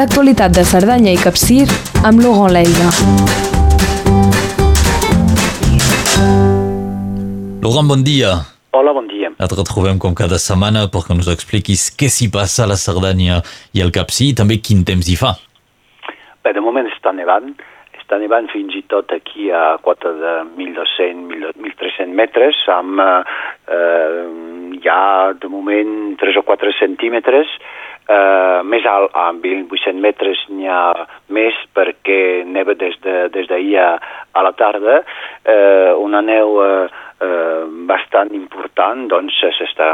l'actualitat de Cerdanya i Capcir amb Laurent Leida. Laurent, bon dia. Hola, bon dia. Et retrobem com cada setmana perquè ens expliquis què s'hi passa a la Cerdanya i al Capcí i també quin temps hi fa. Bé, de moment està nevant, està nevant fins i tot aquí a quota de 1.200-1.300 metres, amb eh, ja de moment 3 o 4 centímetres, eh, més alt, amb 1.800 metres n'hi ha més perquè neva des d'ahir de, des a, a la tarda, eh, una neu eh, eh, bastant important, doncs s'està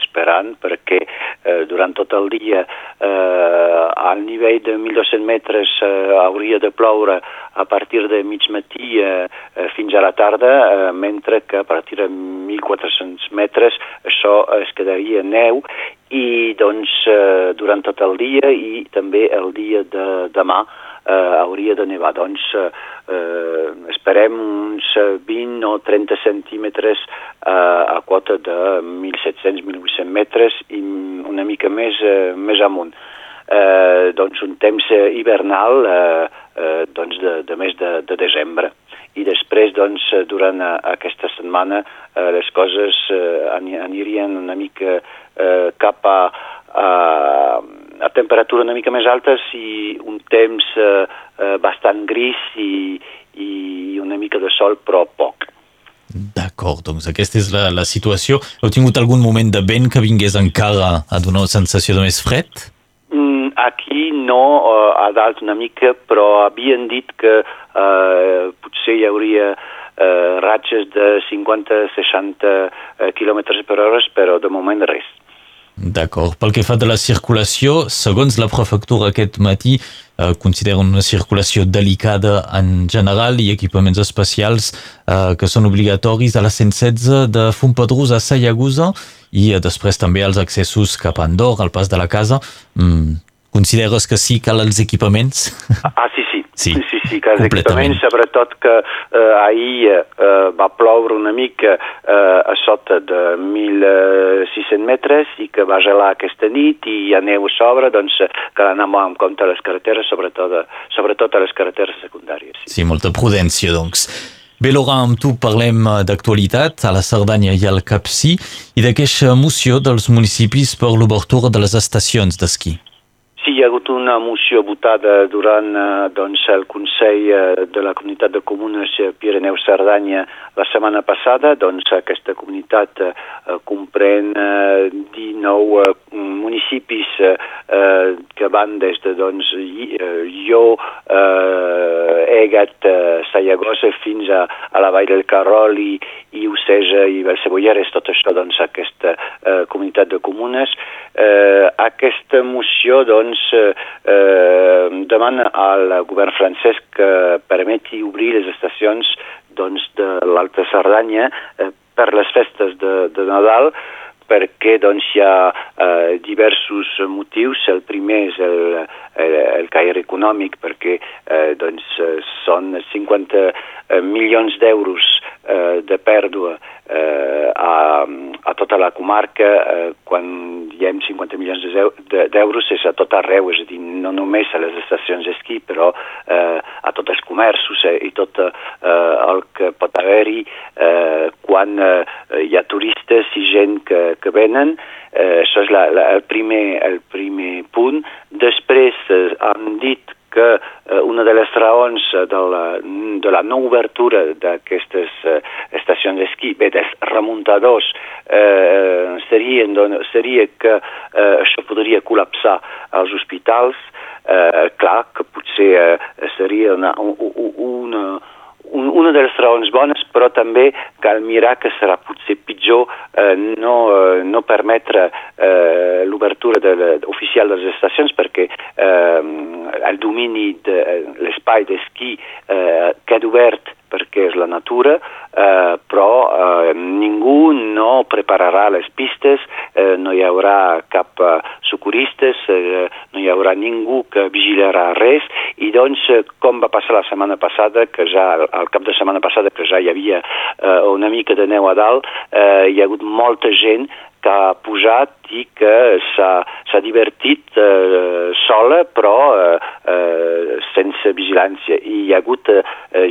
esperant perquè eh, durant tot el dia eh, al nivell de 1.200 metres eh, hauria de ploure a partir de mig matí eh, eh, fins a la tarda, eh, mentre que a partir de 1.400 metres això es quedaria neu i doncs eh, durant tot el dia i també el dia de demà eh, hauria de nevar. Doncs eh, eh, esperem uns 20 o 30 centímetres eh, a quota de 1.700-1.800 metres i una mica més, eh, més amunt. Eh, doncs un temps hivernal eh, eh, doncs de, de mes de, de desembre i després doncs, durant aquesta setmana eh, les coses eh, anirien una mica eh, cap a, a a temperatura una mica més altes i un temps eh, eh, bastant gris i, i una mica de sol, però poc. D'acord, doncs aquesta és la, la situació. Heu tingut algun moment de vent que vingués encara a donar una sensació de més fred? Mm, aquí no, uh, a dalt una mica, però havien dit que uh, potser hi hauria uh, ratxes de 50-60 km per hora, però de moment res. D'acord. Pel que fa de la circulació, segons la prefectura aquest matí, eh, consideren una circulació delicada en general i equipaments especials eh, que són obligatoris a la 116 de Fontpedrus a Sayagusa i eh, després també als accessos cap a Andorra, al pas de la casa. Mm, consideres que sí cal els equipaments? Ah, sí, sí. Sí, sí, sí, que els equipaments, sobretot que eh, ahir eh, va ploure una mica eh, a sota de 1.600 metres i que va gelar aquesta nit i hi ha neu a sobre, doncs cal anar amb compte a les carreteres, sobretot, sobretot a les carreteres secundàries. Sí, sí molta prudència, doncs. Bé, Laura, amb tu parlem d'actualitat a la Cerdanya i al Capcí i d'aquesta moció dels municipis per l'obertura de les estacions d'esquí. Sí, hi ha hagut una moció votada durant eh, doncs, el Consell eh, de la Comunitat de Comunes Pirineu-Cerdanya la setmana passada. Doncs, aquesta comunitat eh, comprèn eh, 19 eh, municipis eh, que van des de doncs, eh, Egat, eh, Sayagosa fins a, a la Vall del Carrol i, i Oceja i Belcebolleres, tot això doncs, aquesta eh, comunitat de comunes. Eh, aquesta moció doncs, eh, demana al govern francès que permeti obrir les estacions doncs, de l'Alta Cerdanya eh, per les festes de, de Nadal perquè doncs, hi ha eh, diversos motius. El primer és el, el, el caire econòmic, perquè eh, doncs, són 50 milions d'euros eh, de pèrdua eh, a, a tota la comarca, eh, quan diem 50 milions d'euros és a tot arreu, és a dir, no només a les estacions d'esquí, però eh, a tots els comerços eh, i tot eh, el que pot haver-hi eh, quan eh, hi ha turistes i gent que, que venen. Eh, això és la, la, el, primer, el primer punt. Després eh, han dit que eh, una de les raons de la, de la no obertura d'aquestes eh, estacions d'esquí, bé, dels remuntadors, eh, serien, seria que eh, això podria col·lapsar els hospitals, eh, clar que potser eh, seria una, una, una de les raons bones, però també cal mirar que serà potser pitjor eh, no, eh, no permetre eh, l'obertura de, oficial de les estacions perquè eh, el domini de l'espai d'esquí eh, queda obert perquè és la natura, eh, però eh, ningú no prepararà les pistes, eh, no hi haurà cap eh, socorristes, eh, no hi haurà ningú que vigilarà res, i doncs, eh, com va passar la setmana passada, que ja, al cap de setmana passada, que ja hi havia eh, una mica de neu a dalt, eh, hi ha hagut molta gent que ha posat i que s'ha divertit eh, sola però eh, eh, sense vigilància i hi ha hagut eh,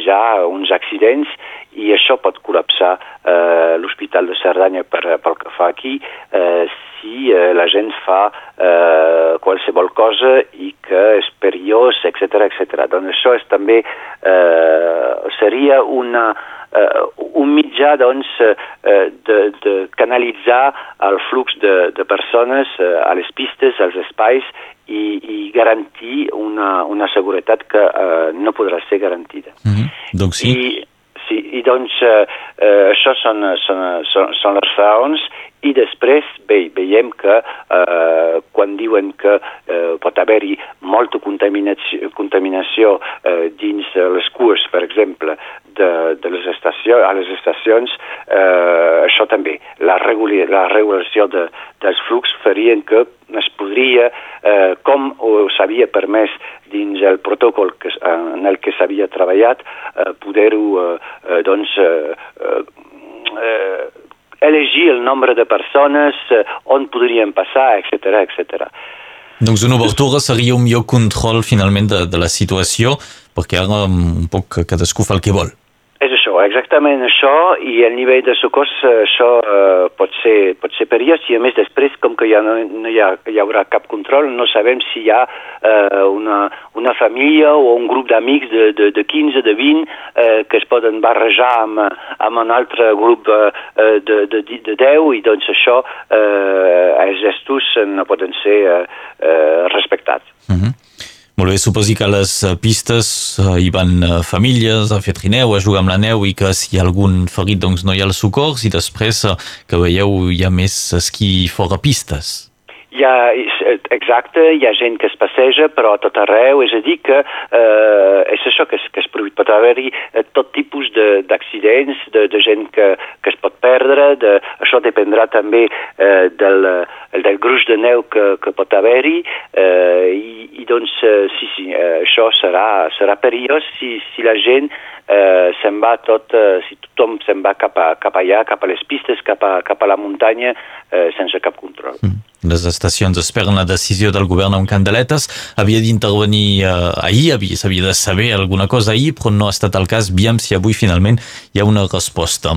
ja uns accidents i això pot col·lapsar eh, l'Hospital de Cerdanya per, pel que fa aquí eh, si eh, la gent fa eh, qualsevol cosa i que és perillós, etc etc. Doncs això és també eh, seria una eh, un mitjà doncs, eh, de, de canalitzar el flux de, de persones eh, a les pistes, als espais i, i garantir una, una seguretat que eh, no podrà ser garantida. Mm -hmm. Donc sí. I, sí, i doncs eh, eh, això són, són, són, són les raons i després bé, veiem que eh, quan diuen que eh, pot haver-hi molta contaminació, contaminació eh, dins les curs, per exemple, de, de les estacions, a les estacions, eh, això també, la, regula, la regulació de, dels flux farien que es podria, eh, com s'havia permès dins el protocol que, en el que s'havia treballat, eh, poder-ho, eh, eh, doncs, eh, eh, elegir el nombre de persones, eh, on podrien passar, etc etc. Donc una obertura seria un millor control finalment de, de la situació perquè ara un poc cadascú fa el que vol exactament això, i el nivell de socors, eh, això eh, pot, ser, pot ser perillós, i a més després, com que ja no, no hi, ha, hi haurà cap control, no sabem si hi ha eh, una, una família o un grup d'amics de, de, de 15, de 20, eh, que es poden barrejar amb, amb un altre grup eh, de, de, de 10, i doncs això, eh, els gestos no poden ser eh, eh, respectats. Mm -hmm. Molt bé, suposi que les eh, pistes eh, hi van eh, famílies a fer trineu, a jugar amb la neu i que si hi ha algun ferit doncs no hi ha el socors i després que veieu hi ha més esquí fora pistes. Hi ha, exacte, hi ha gent que es passeja, però a tot arreu, és a dir que eh, és això que és, que és prohibit. Pot haver-hi tot tipus d'accidents, de, de, de gent que, que es pot perdre, de, això dependrà també eh, del, del gruix de neu que, que pot haver-hi, eh, i, i doncs eh, sí, sí, eh, això serà, serà perillós si, si la gent eh, se'n va tot, eh, si tothom se'n va cap, a, cap allà, cap a les pistes, cap a, cap a la muntanya, eh, sense cap control. Mm. Les estacions esperen la decisió del govern amb candeletes. Havia d'intervenir eh, ahir, s'havia de saber alguna cosa ahir, però no ha estat el cas. Veiem si avui finalment hi ha una resposta.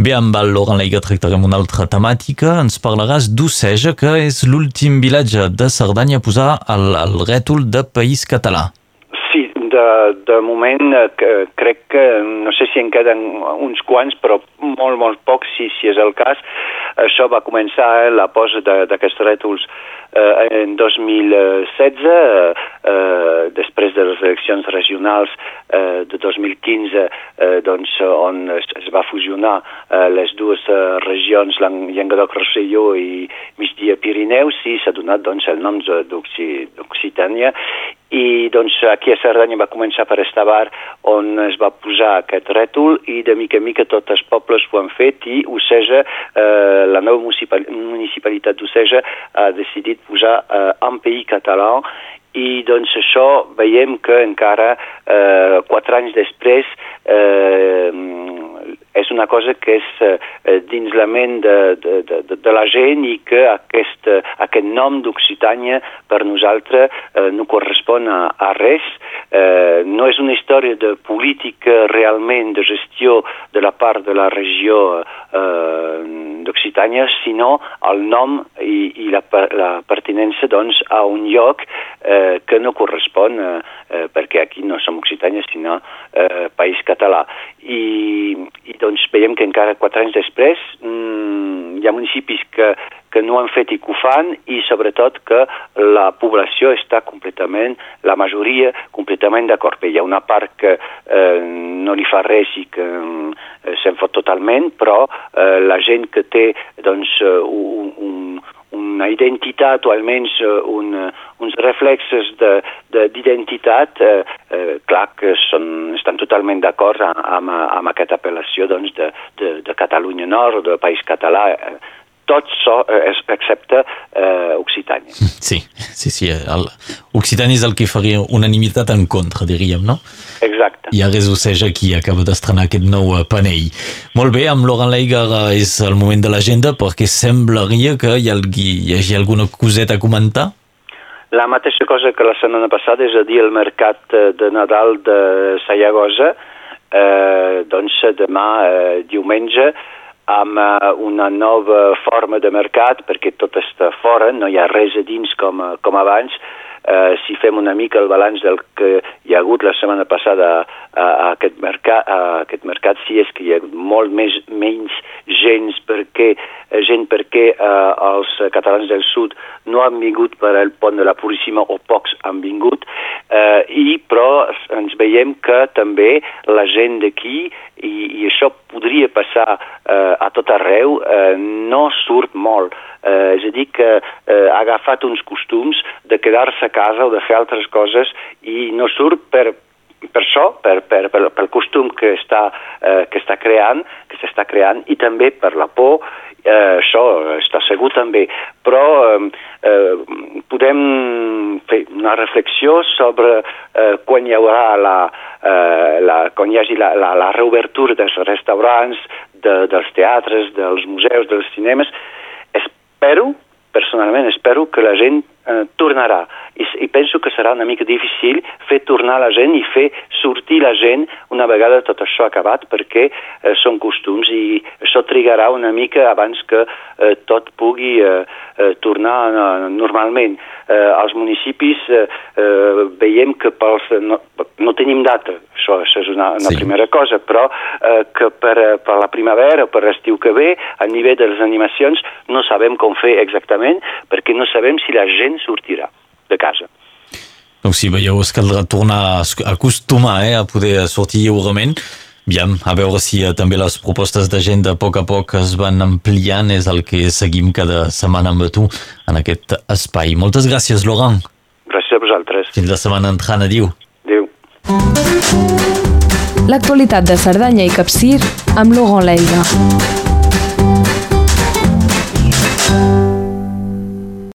Bé, amb el Laurent Leiga tractarem una altra temàtica. Ens parlaràs d'Oceja, que és l'últim vilatge de Cerdanya a posar el, el rètol de País Català de, de moment eh, que, crec que no sé si en queden uns quants però molt molt pocs si, si és el cas això va començar eh, la posa d'aquests rètols eh, en 2016 eh, eh, després de les eleccions regionals eh, de 2015 eh, doncs, on es, es va fusionar eh, les dues eh, regions Llenguadoc-Rosselló i Migdia-Pirineus i s'ha donat doncs, el nom d'Occitània i doncs aquí a Cerdanya va començar per Estavar on es va posar aquest rètol i de mica en mica tots els pobles ho han fet i Oceja, eh, la nova municipalitat d'Oceja ha decidit posar eh, un país català i doncs això veiem que encara eh, quatre anys després eh, és una cosa que és eh, dins la ment de, de, de, de la gent i que aquest, aquest nom d'Occitània per nosaltres eh, no correspon a, a res. Eh, no és una història de política realment de gestió de la part de la regió eh, d'Occitània, sinó el nom i, i la, la pertinença doncs, a un lloc eh, que no correspon, eh, eh, perquè aquí no som Occitània, sinó eh, País Català. I, I doncs veiem que encara quatre anys després mm, hi ha municipis que, que no han fet i que ho fan i sobretot que la població està completament, la majoria completament d'acord. Hi ha una part que eh, no li fa res i que eh, se'n fot totalment, però eh, la gent que té doncs, un, un una identitat o almenys un, uns reflexes d'identitat, eh, eh, clar que són, estan totalment d'acord amb, amb aquesta apel·lació doncs, de, de, de Catalunya Nord, del País Català. Tots so, eh, excepte eh, Occitània. Sí, sí, sí. El, Occitània és el que faria unanimitat en contra, diríem, no? Exacte. I ara Useix aquí acaba d'estrenar aquest nou eh, panell. Molt bé, amb Laurent Leiger eh, és el moment de l'agenda perquè semblaria que hi hagi, hi hagi alguna coseta a comentar. La mateixa cosa que la setmana passada, és a dir, el mercat de Nadal de Sayagosa, eh, doncs demà, eh, diumenge, amb eh, una nova forma de mercat, perquè tot està fora, no hi ha res a dins com, com abans, eh, si fem una mica el balanç del que hi ha hagut la setmana passada a, a, aquest, mercat, a aquest mercat, sí és que hi ha hagut molt més, menys gent perquè, eh, gent perquè eh, els catalans del sud no han vingut per al pont de la Puríssima o pocs han vingut, eh, i però ens veiem que també la gent d'aquí, i, i això podria passar eh, a tot arreu, eh, no surt molt. Eh, és a dir, que eh, ha agafat uns costums de quedar-se casa o de fer altres coses i no surt per, per això, per, per, per, pel costum que està, eh, que està creant, que s'està creant, i també per la por, eh, això està segur també, però eh, eh, podem fer una reflexió sobre eh, quan hi haurà la, eh, la, quan hi hagi la, la, la reobertura dels restaurants, de, dels teatres, dels museus, dels cinemes, espero, personalment espero que la gent eh, tornarà I, i penso que serà una mica difícil fer tornar la gent i fer sortir la gent una vegada tot això acabat perquè eh, són costums i això trigarà una mica abans que eh, tot pugui eh, eh, tornar eh, normalment. Eh, als municipis eh, eh, veiem que pels, no, no tenim data, això, això és una, una sí. primera cosa, però eh, que per, per la primavera o per l'estiu que ve, a nivell de les animacions, no sabem com fer exactament perquè no sabem si la gent sortirà de casa. Doncs si veieu, es caldrà tornar a acostumar eh, a poder sortir lliurement. Aviam, a veure si eh, també les propostes de gent de poc a poc es van ampliant, és el que seguim cada setmana amb tu en aquest espai. Moltes gràcies, Laurent. Gràcies a vosaltres. Fins la setmana entrant, adiu. Adéu. L'actualitat de Cerdanya i Capcir amb Laurent Leiga.